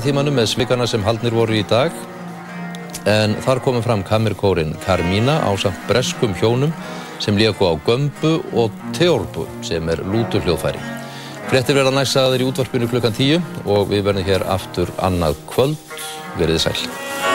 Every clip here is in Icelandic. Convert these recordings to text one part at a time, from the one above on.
tímanum með svikana sem haldnir voru í dag en þar komum fram kamerkórin Carmina á samt breskum hjónum sem léku á Gömbu og Teorbu sem er lúturhljóðfæri. Frettir verða næst aður í útvarpinu klukkan tíu og við verðum hér aftur annað kvöld. Verðið sæl.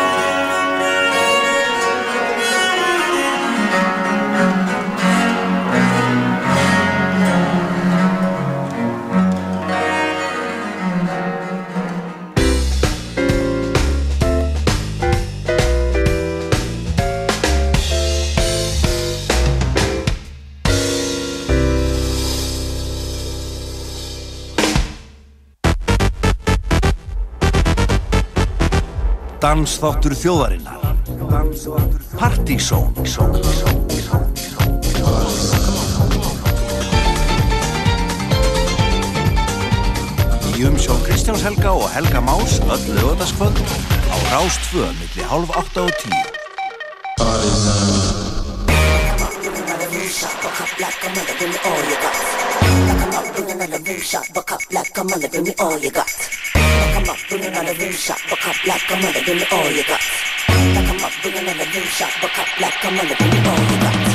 Dansþáttur þjóðarinnar. Partísón. Í umsjón Kristjáns Helga og Helga Más öll lögataskvöld á Rástföð milli hálf 8 og 10 Like I'm up, bring another rim shot, buck up like a mother, give me all you got. Come up, bring another rim shot, buck up like a mother, give me all you got. Come I'm up, bring another rim shot, buck up like a mother, give me all you got.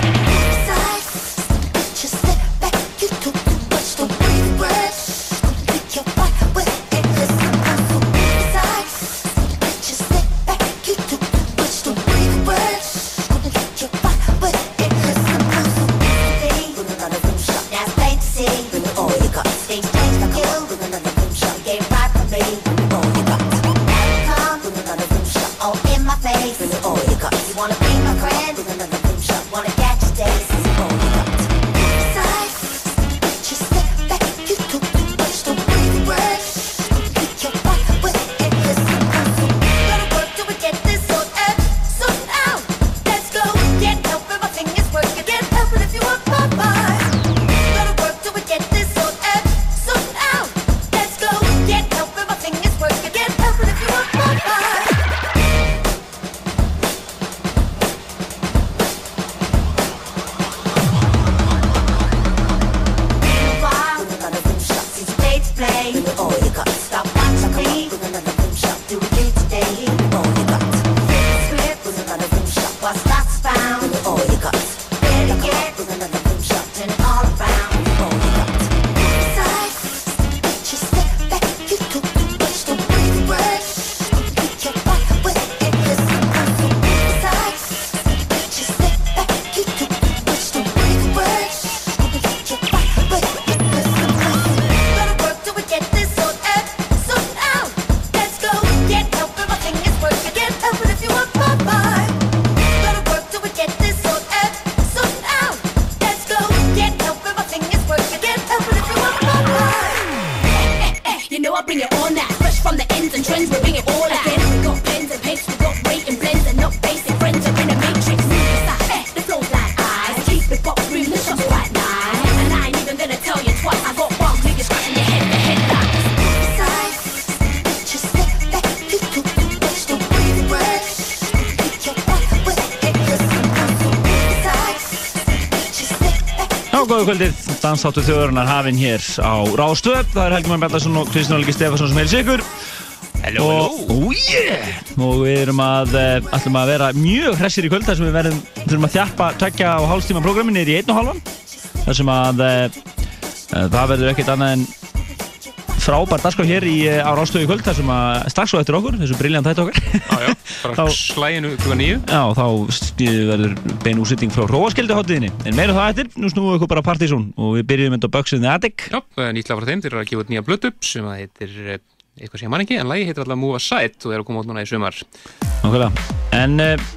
Kvöldið, dansþáttu þjóðurinnar hafinn hér á Rástöð. Það er Helgi Már Bellarsson og Kristján Olgi Stefansson sem heils ykkur. Hello, og, hello. Ó, yeah! Og við erum að, uh, ætlum að vera mjög hressir í kvöld þar sem við verðum, þurfum að þjappa tvekja og hálfstíma prógramin niður í einn og hálfan. Þar sem að uh, það verður ekkert annað en frábær dagskrá hér í, á Rástöð í kvöld þar sem að strax svo eftir okkur, þessu briljant þætti okkar. Bara slæginu klukka nýju Já, þá verður bein úsending frá Róaskildaháttiðinni. En meira það eftir, nú snúum við ykkur bara Partizón og við byrjum enda á Bugs in the Attic. Já, nýtla frá þeim, þeir eru að gefa út nýja blötu sem að heitir eh, eitthvað sem ég man ekki, en lagi heitir alltaf Move Aside og er að koma út núna í sumar Nákvæmlega. En uh,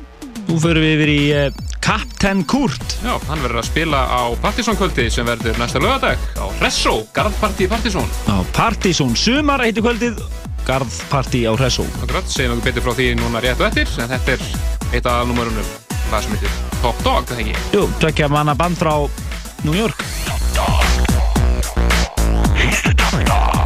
nú förum við yfir í uh, Captain Kurt. Já, hann verður að spila á Partizón kvöldi sem verður næsta lögadag á Resso, Garðparti Partizón Á Partizón sumar heitir kvöldið, Garðparti á Hressó. Akkurat, segjum okkur betur frá því núna rétt og eftir en þetta er eitt af numurunum það sem heitir Top Dog, það ekki Jú, tvekja manna band frá New York. Bring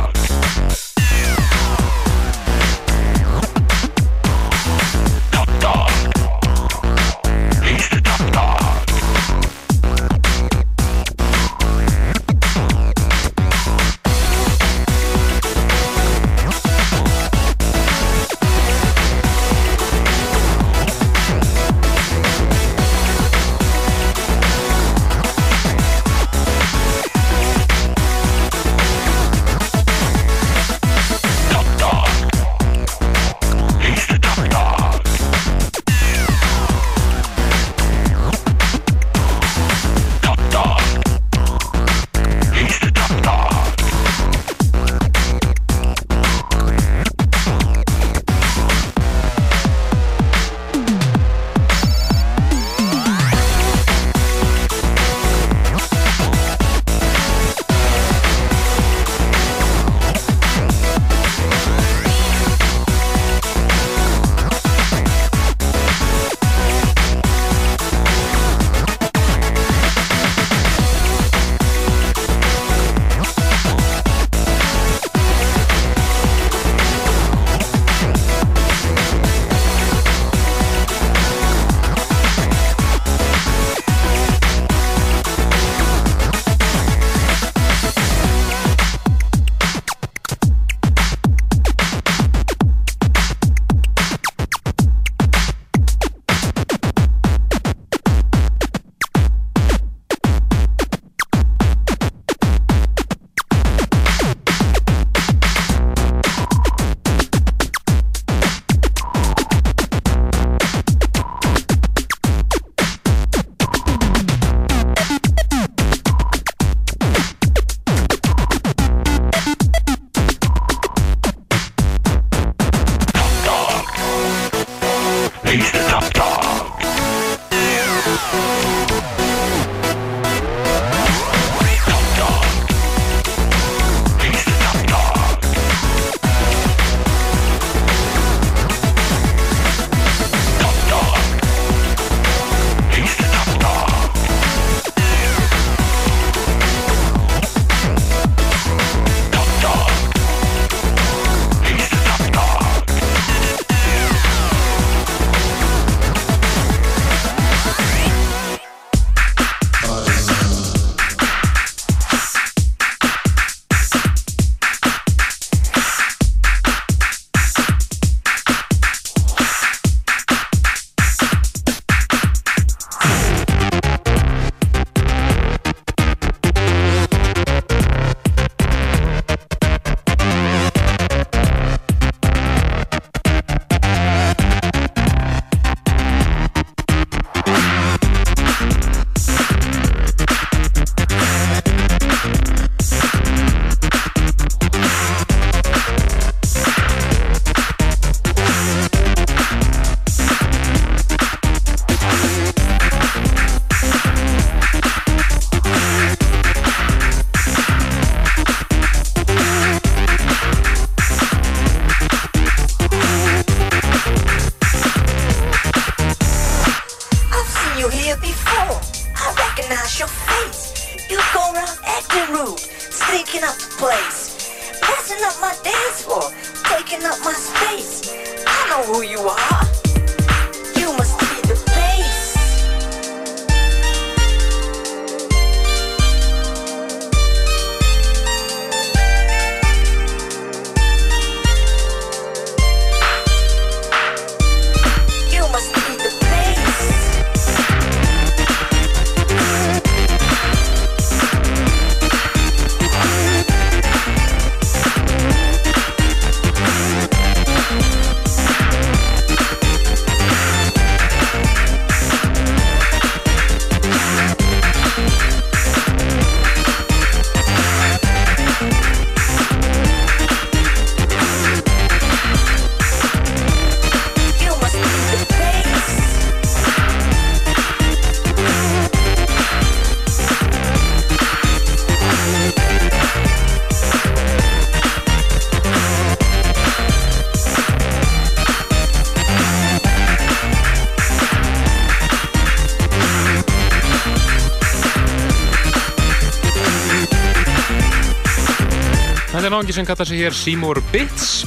Er náðingi sem kallar sig hér Seymour Bits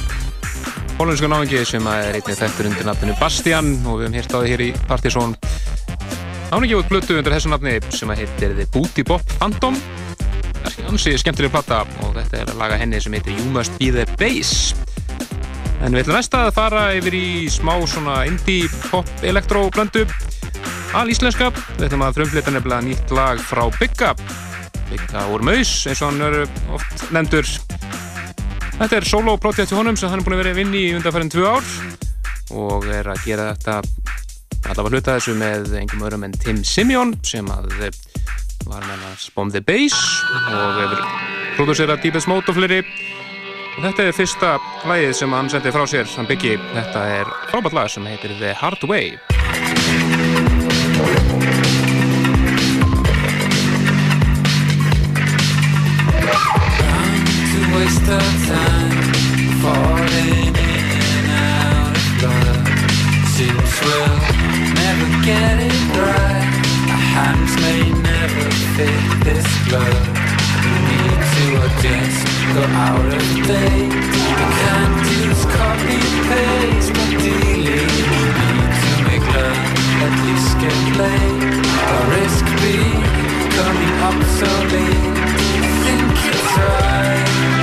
Hollensku náðingi sem er einnig þekktur undir nafninu Bastian og við höfum hýrt á því hér í Partizón Náðingi út blötu undir þessu nafni sem heitir The Booty Bop Phantom. Það er ansi skemmtileg plata og þetta er að laga henni sem heitir You Must Be The Bass. En við ætlum næsta að fara yfir í smá svona indie pop elektro blöndu al íslenska. Við ætlum að frumflita nefnilega nýtt lag frá Bigga. Bigga úr Maus eins og hann er oft nefndur Þetta er solo-projekt til honum sem hann er búin að vera að vinni í undanfærin tvö ár og er að gera þetta allavega hluta þessu með engum öðrum en Tim Simeon sem að var með að Bomb the Bass og hefur producerað Deepest Mode og fleiri. Og þetta er fyrsta lagið sem hann sendi frá sér hann byggi, þetta er frábært lag sem heitir The Hard Way waste of time falling in and out of love. Seems we'll never get it right. Our hands may never fit this glove. We need to adjust, go out of date. We can't use copy paste, but delete. Need to make love, at least get laid. Or risk becoming obsolete. I think it's right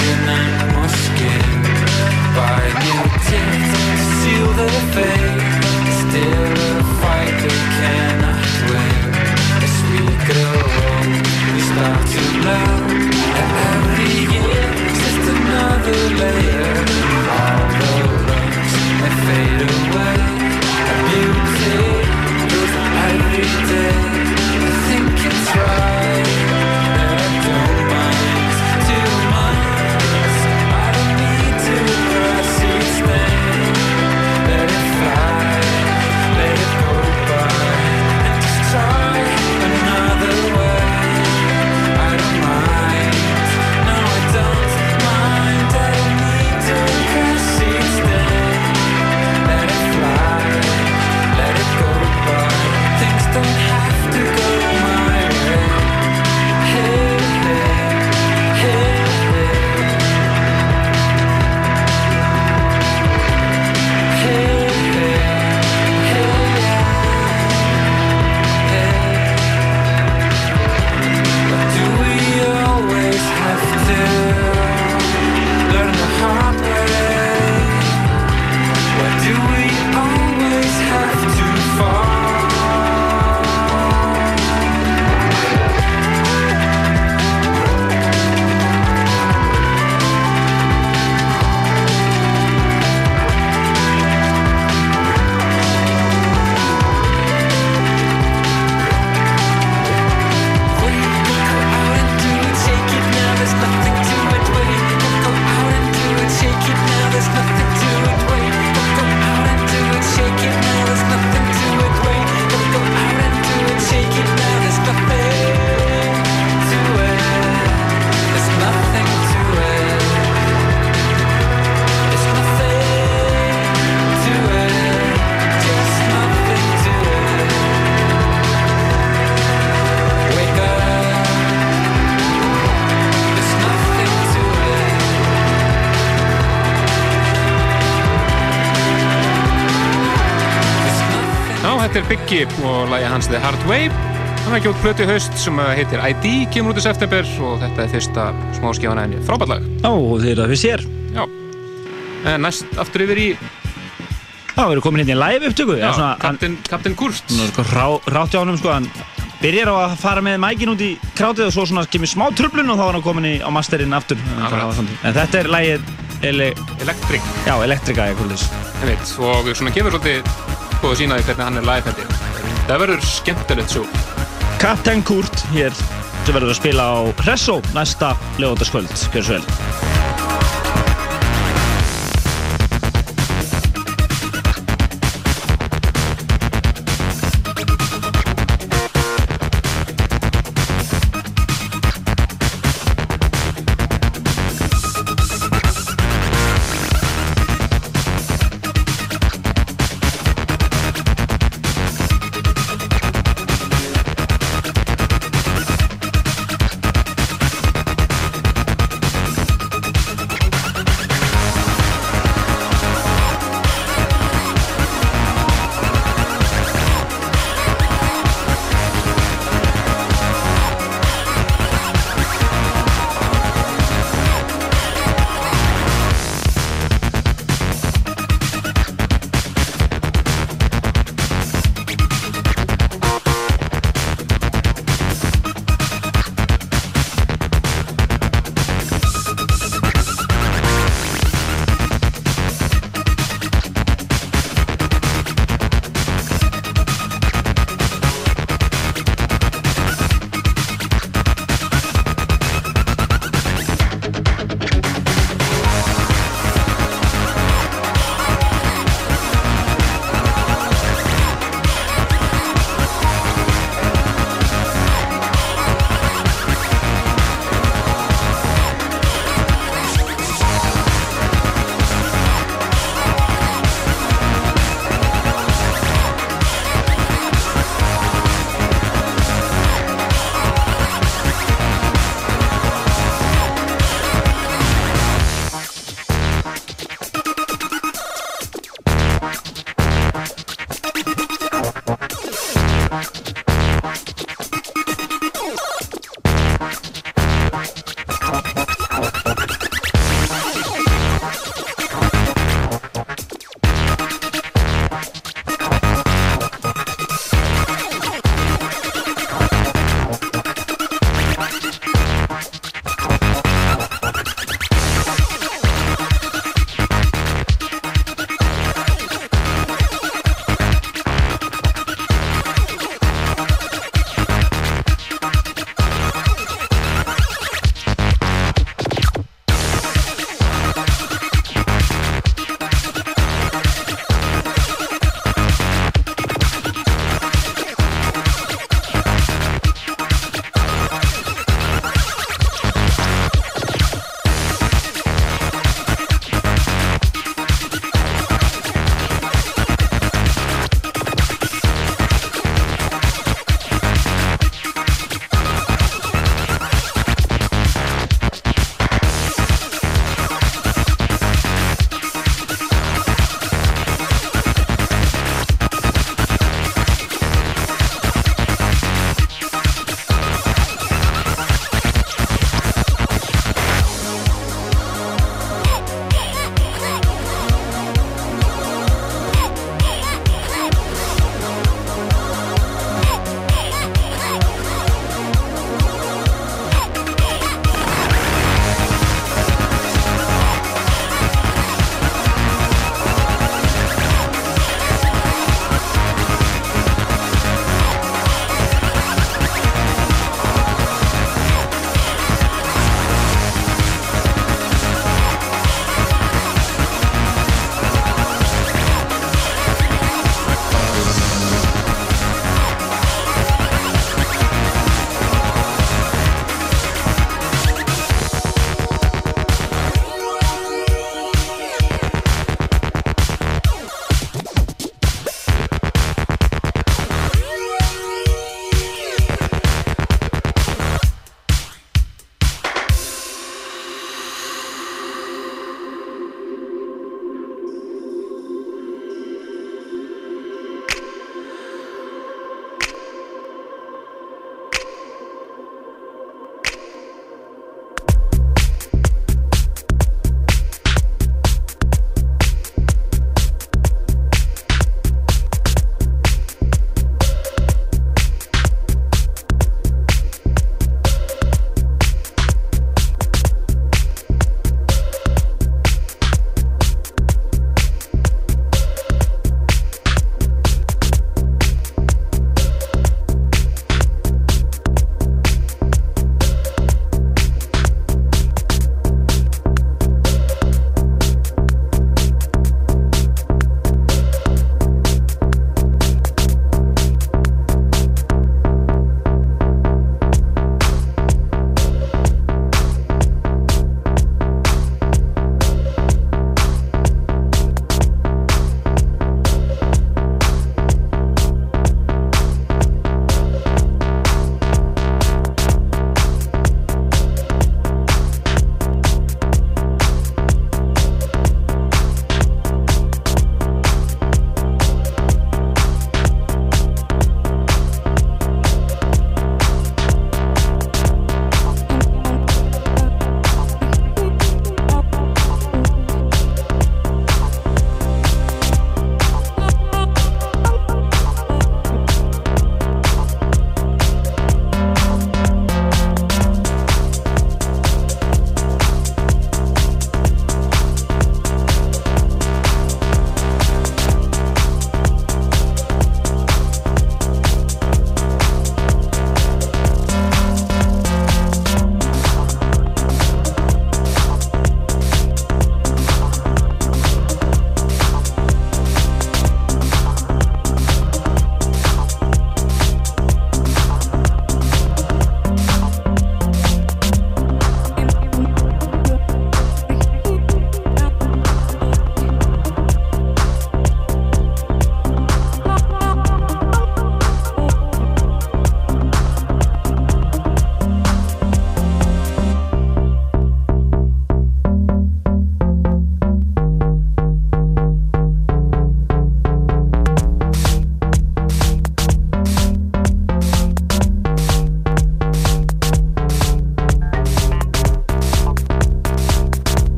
Biggie og lagi hans The Hard Way. Hann er gjótt plötu í haust sem heitir ID, kemur út í september og þetta er fyrsta smáskjána henni. Frábært lag. Já, og þeir eru það fyrir sér. Já. En næst aftur yfir í Já, við erum komin hérna í live upptöku. já, hann, Captain, Captain Kurt. rá, rátt hjá honum, sko, hann byrjar á að fara með mækin út í krátið og svo svona kemur smá tröflun og þá er hann komin í, á masterinn aftur. Svona- En þetta er lagið, ele, Electric. já, þess. Einmitt, og svona gefur svolítið að sína því hvernig hann er live hætti. Það verður skemmtilegt svo. Captain Kurt hér sem verður að spila á Hressó næsta lögóttaskvöld. Gjör svo vel.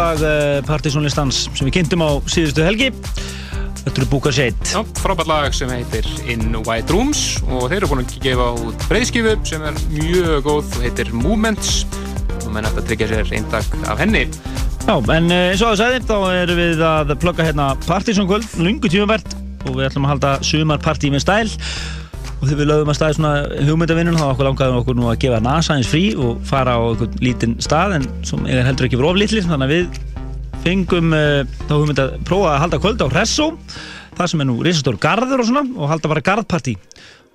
Lag uh, partysónlistans sem við kynntum á síðustu helgi. Þetta eru Búka Shade. Já, frábært lag sem heitir In White Rooms og þeir eru búin að gefa út breyðskifu sem er mjög góð og heitir Movements og menn eftir að tryggja sér eintak af henni. Já, en uh, eins og að segði, þá erum við að plugga hérna partysónkvöld, lungu tímavert og við ætlum að halda sumarpartí með stæl og þegar við lögum að staði svona hugmyndavinnun þá okkur langaðum okkur nú að gefa NASA eins frí og fara á einhvern lítinn stað en sem er heldur ekki verið oflítlir þannig að við fengum uh, þá hugmynd að prófa að halda kvöld á Hressó það sem er nú risastór garður og svona og halda bara garðpartí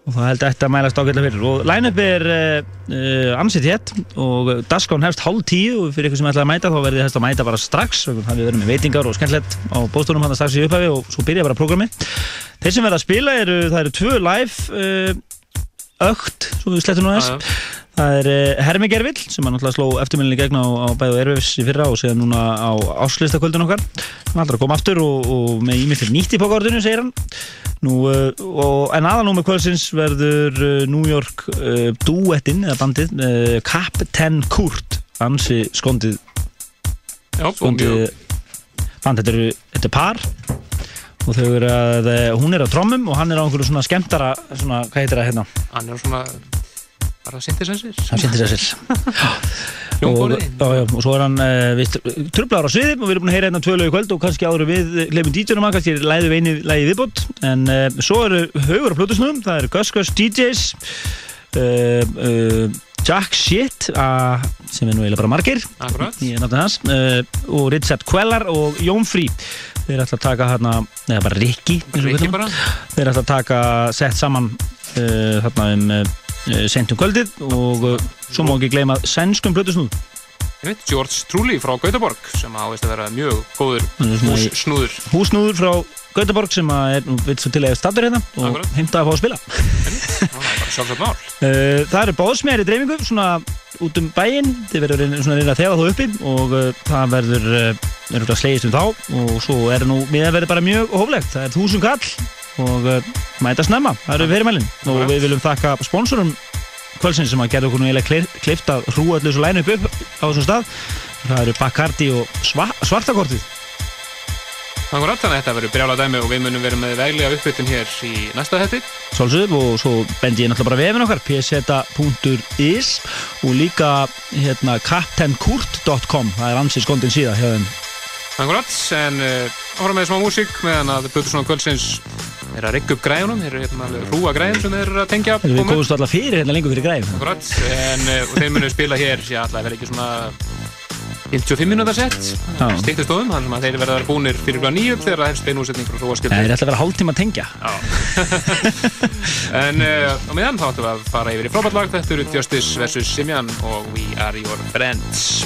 og það held eftir að mælast ágætlega fyrir. Og line-up er uh, uh, ansett hétt og dagskráin hefst hálf tíu og fyrir ykkur sem ætlaði að mæta þá verði þess að mæta bara strax. Þannig að við verðum með veitingar og skemmtilegt á bóstunum hann strax í upphafi og svo byrja bara programmi þeir sem verða að spila eru, það eru tvö live uh, ögt, svo við slettum nú þess. Það er uh, Hermi Gervill sem hann náttúrulega sló eftirminni gegn á, á bæðu Erfis í fyrra og séðan núna á áslistakvöldin okkar. Hann er alltaf að koma aftur og, og með ímynd fyrir nýtt í pókordinu segir hann. Nú, uh, og, en aðalnúmi kvöldsins verður uh, New York uh, duettinn eða bandið uh, Captain Kurt ansi skondið Já, skondið band, þetta, eru, þetta er par. Og þau eru að eh, hún er á trommum og hann er á einhverju svona skemmtara svona, hvað heitir það hérna? hann er svona bara synthesizer. hann sér og, og svo er hann við trublaður á sviðum og við erum búin að heyra hérna tvö lög í kvöld og kannski áður við hleypum DJ-num að kannski læðum við einu lægi viðbót. En uh, svo eru haugur á plötusnúðum það eru Gus Gus DJs uh, uh, Jack Shit sem er nú eiginlega bara margir. Og Richard Quellar og Jón Frí. Þeir ætla að taka hérna eða bara Rikki þeir ætla að taka sett saman þarna um sentum kvöldið og uh, svo má ekki gleyma sænskum veit, George Trulli frá Gautaborg sem áveist að vera mjög góður hússnúður. húsnúður. frá Gautaborg sem er nú vill svo til að staður hérna og heimta að fá að spila. Það uh, það eru báðsmeðar í dreifingu svona út um bæinn. Þið verður svona reyna að þefa þá uppi og það verður verður að slegist um þá og svo er nú mér verður bara mjög hóflegt. Það er þúsund kall og uh, mæta snemma, það eru fyrirmælin og Akkurat. við viljum þakka sponsorum kvöldsins sem að gerða okkur nú eiginlega klift að hrúa allir svo læna upp, upp á þessum stað. Það eru Bacardi og sva, svartakortið. Þannig að þetta verður brjála dæmi og við munum vera með veglega uppbytun hér í næsta hætti. Sálsögum og svo bendi ég náttúrulega bara vefin okkar pseta.is og líka hérna captainkurt.com það er ansið skondin síða þeim. Akkurat, en uh, áfram með smá músík meðan að Böðursson kvöldsins er að rigga upp græjunum, þeir eru hérna alveg hrúa græjum sem þeir eru að tengja við komu. komumst alltaf fyrir hérna lengur fyrir græf Akkurat, en og þeir munum spila hér, já, alltaf verður ekki svona 55 minúta sett, Já. stýttistóðum, þannig að þeir verða að vera búnir fyrir klá nýju þegar það hefst beinúsetning frá Það hróaskildi. er alltaf að vera hálftíma að tengja en uh, á meðan þá ættum við að fara yfir í frábært lag, þetta eru Justice vs. Simjan og We Are Your Friends.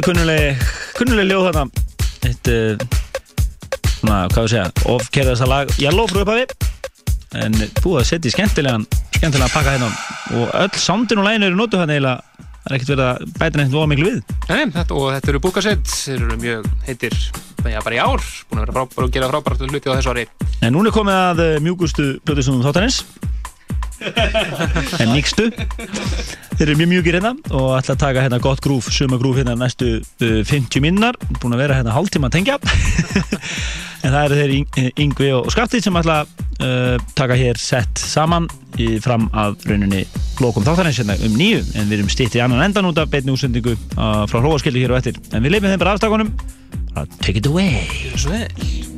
Þetta kunnuleg, kunnuleg ljóð þarna. Eitt, uh, svona, hvað við segja, ofkerðast að lag Yellow frá upphafi. En búið að setja í skemmtilegan, skemmtilegan pakka hérna. Og öll soundin og lægin eru notuð hérna eiginlega. Það er ekkert verið að bæta neitt voða miklu við. Nei, þetta, og þetta eru búkasett, þeir eru mjög heitir já, bara í ár, búin að vera frábært og gera frábært hluti á þessu ári. En núna er komið að eh, mjúkustu plötustunum þáttarins En nýgstu Þeir eru mjög mjúkir hérna og ætla að taka hérna gott grúf, suma grúf hérna næstu uh, 50 minnar. Búin að vera hérna hálftíma að tengja. En það eru þeir Yng- Yngvi og Skafti sem ætla að uh, taka hér sett saman í fram að rauninni lokum þáttarins hérna um nýju En við erum stýtt í annan endan út af beinni útsendingu uh, frá hróaskildi hér og eftir. En við leifum þeim bara aftakunum. Bara Take it away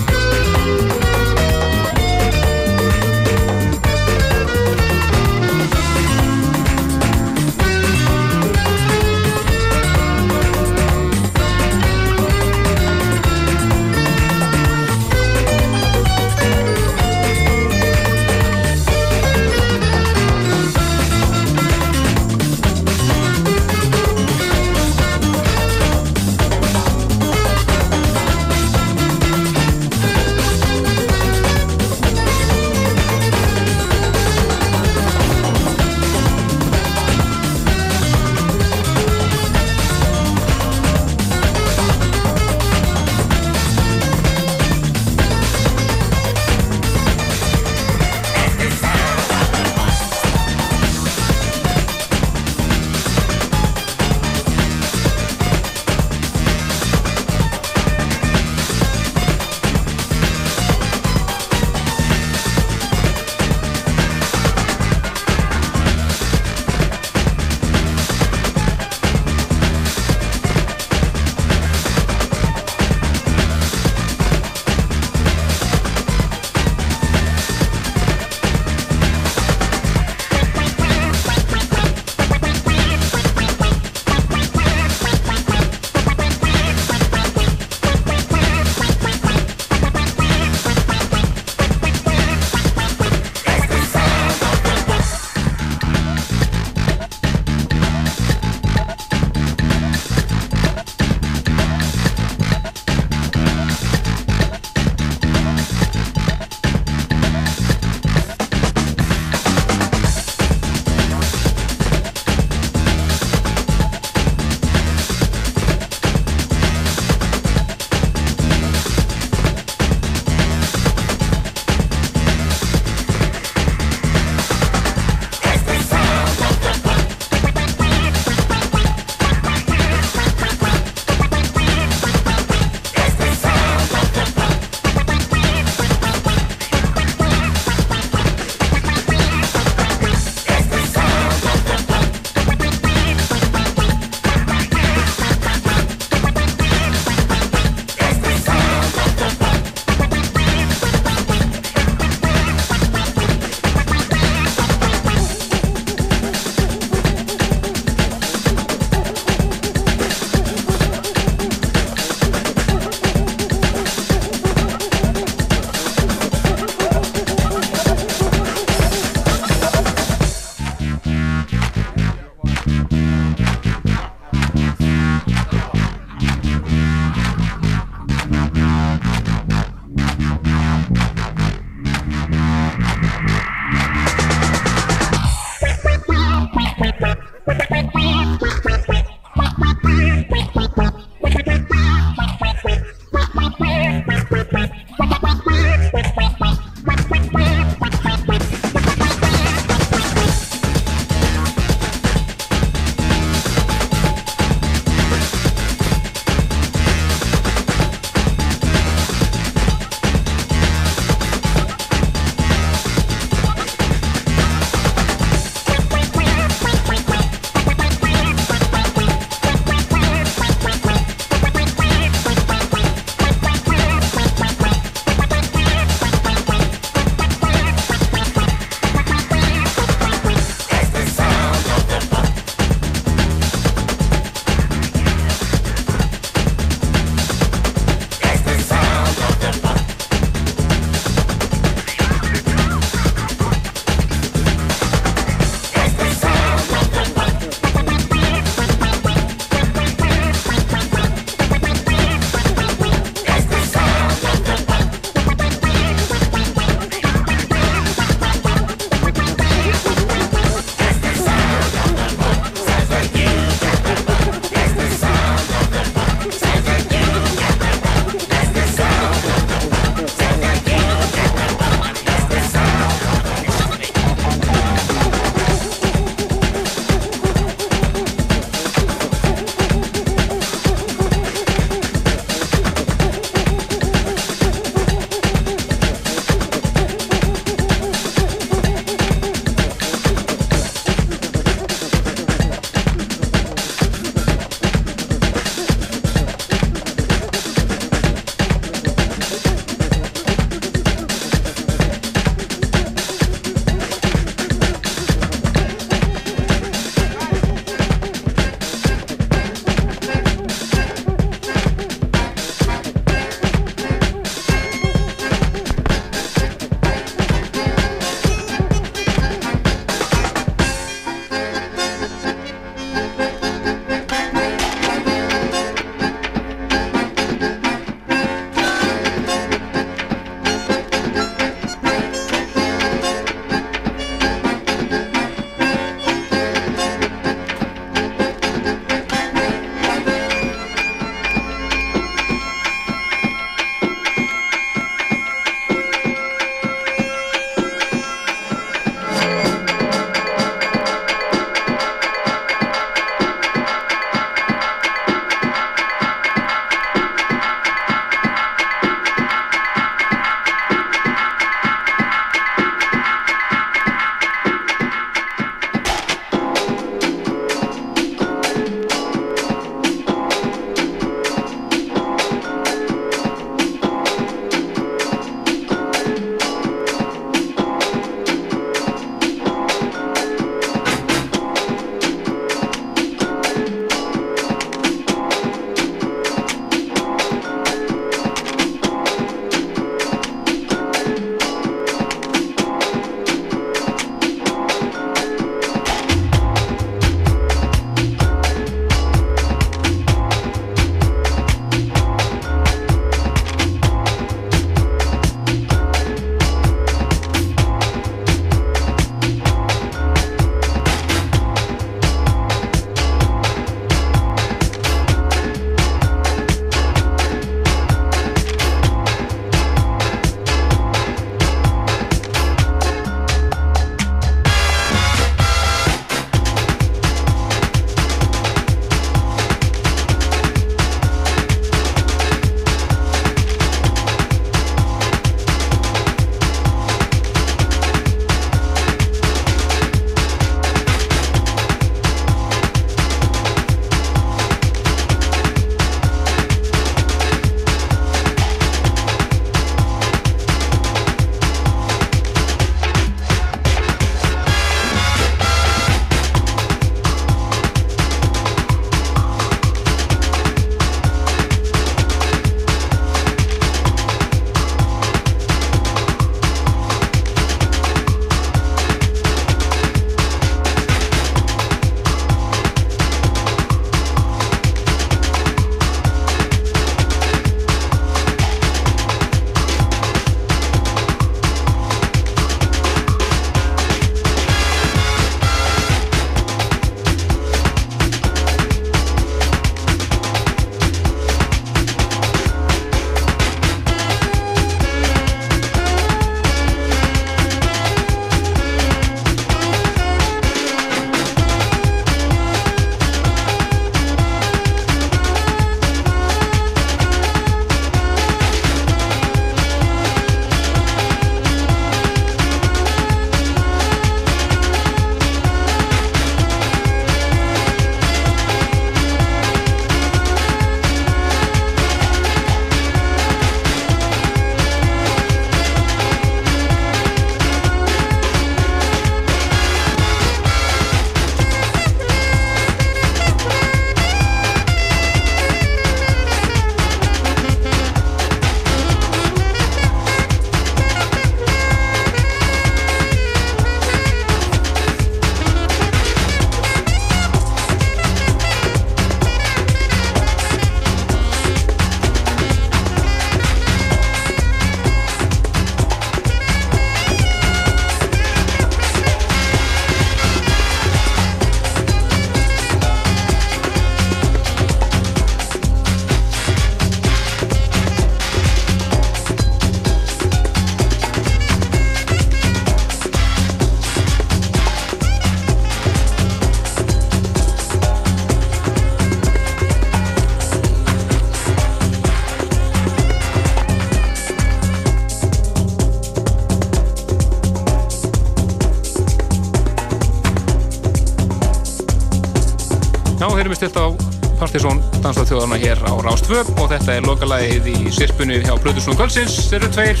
þetta er lokalagið í sirpunni hjá Plutusnum Kvöldsins. Þeir eru tveir,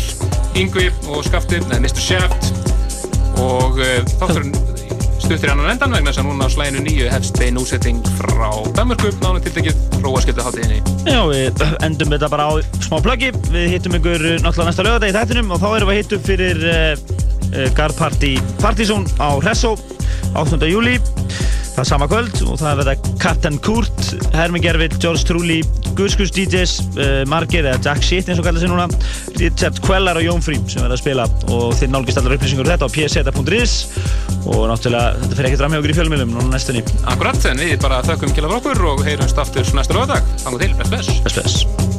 Yngvi og Skafti, eða Mr. Shaft og uh, þátturinn stuttir annan endan vegna þess að núna á slæðinu nýju hefst bein úsetting frá Danmörku, nána tiltekið róaskildu hátíðinni. Já, við endum þetta bara á smá pluggi. Við hittum ykkur uh, náttúrulega næsta lögadag í þættinum og þá erum við að hittum fyrir uh, uh, Garðparti Partizón á Hressó 8. júli. Það er sama kvöld og það verða Captain Kurt, Hermi Gervill, George Trulli, Guskus DJs, uh, Margir eða Jack Shit eins og kallar sig núna, Richard Quellar og Jón Frím sem verða að spila og þið nálgist allar upplýsingur um þetta á pseta.is og náttúrulega þetta fyrir ekkert okkur í fjölumilum núna næstunni. Akkurat, en við bara þökkum kjela fyrir okkur og heyrumst aftur næsta lögadag. Þannig til, bless, bless. Bless, bless.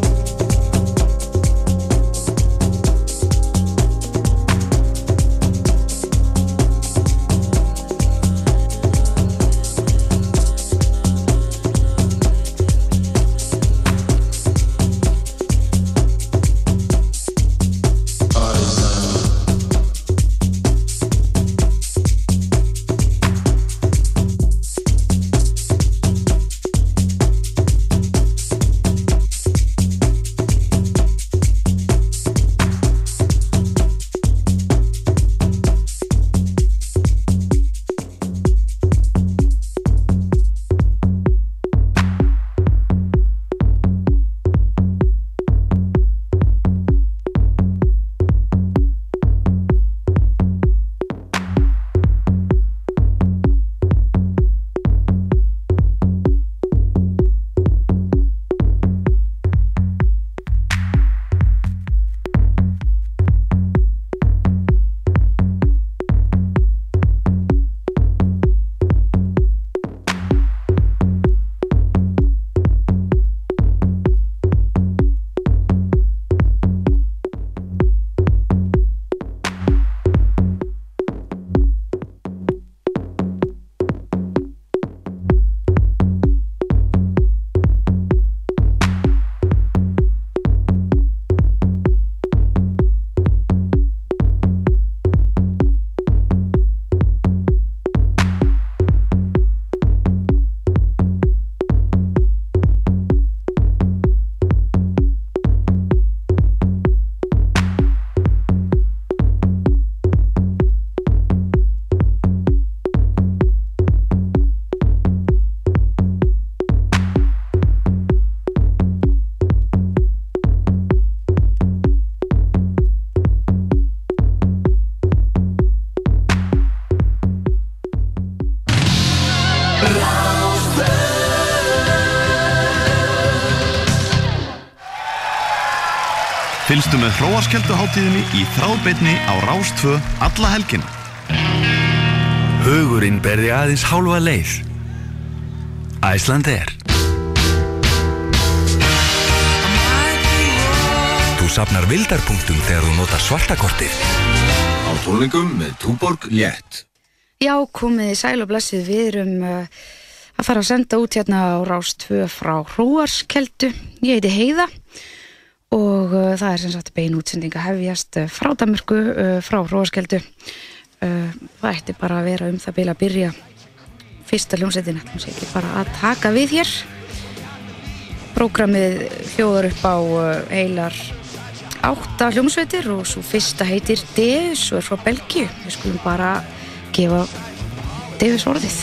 Með hróaskjölduháttíðinni í þráðbeitni á Rástvö alla helgina. Hugurinn berði aðeins hálfa leið. Æsland er. Þú sapnar vildarpunktum þegar þú notar svartakortið. Á tónleikum með Túborg Létt. Já, komið í sæl og blessið. Við erum uh, að fara að senda út hérna á Rás 2 frá Hróarskeldu. Ég heiti Heiða og uh, það er sem sagt bein útsending að hefjast uh, frá uh, frá Hróarskeldu. Uh, það ætti bara að vera um það bila að byrja fyrsta hljómsveitin, þetta sé ekki bara að taka við hér. Prógramið hljóðar upp á heilar átta hljómsveitir og svo fyrsta heitir Deus og er frá Belgíu. Við skulum bara gefa Deus orðið.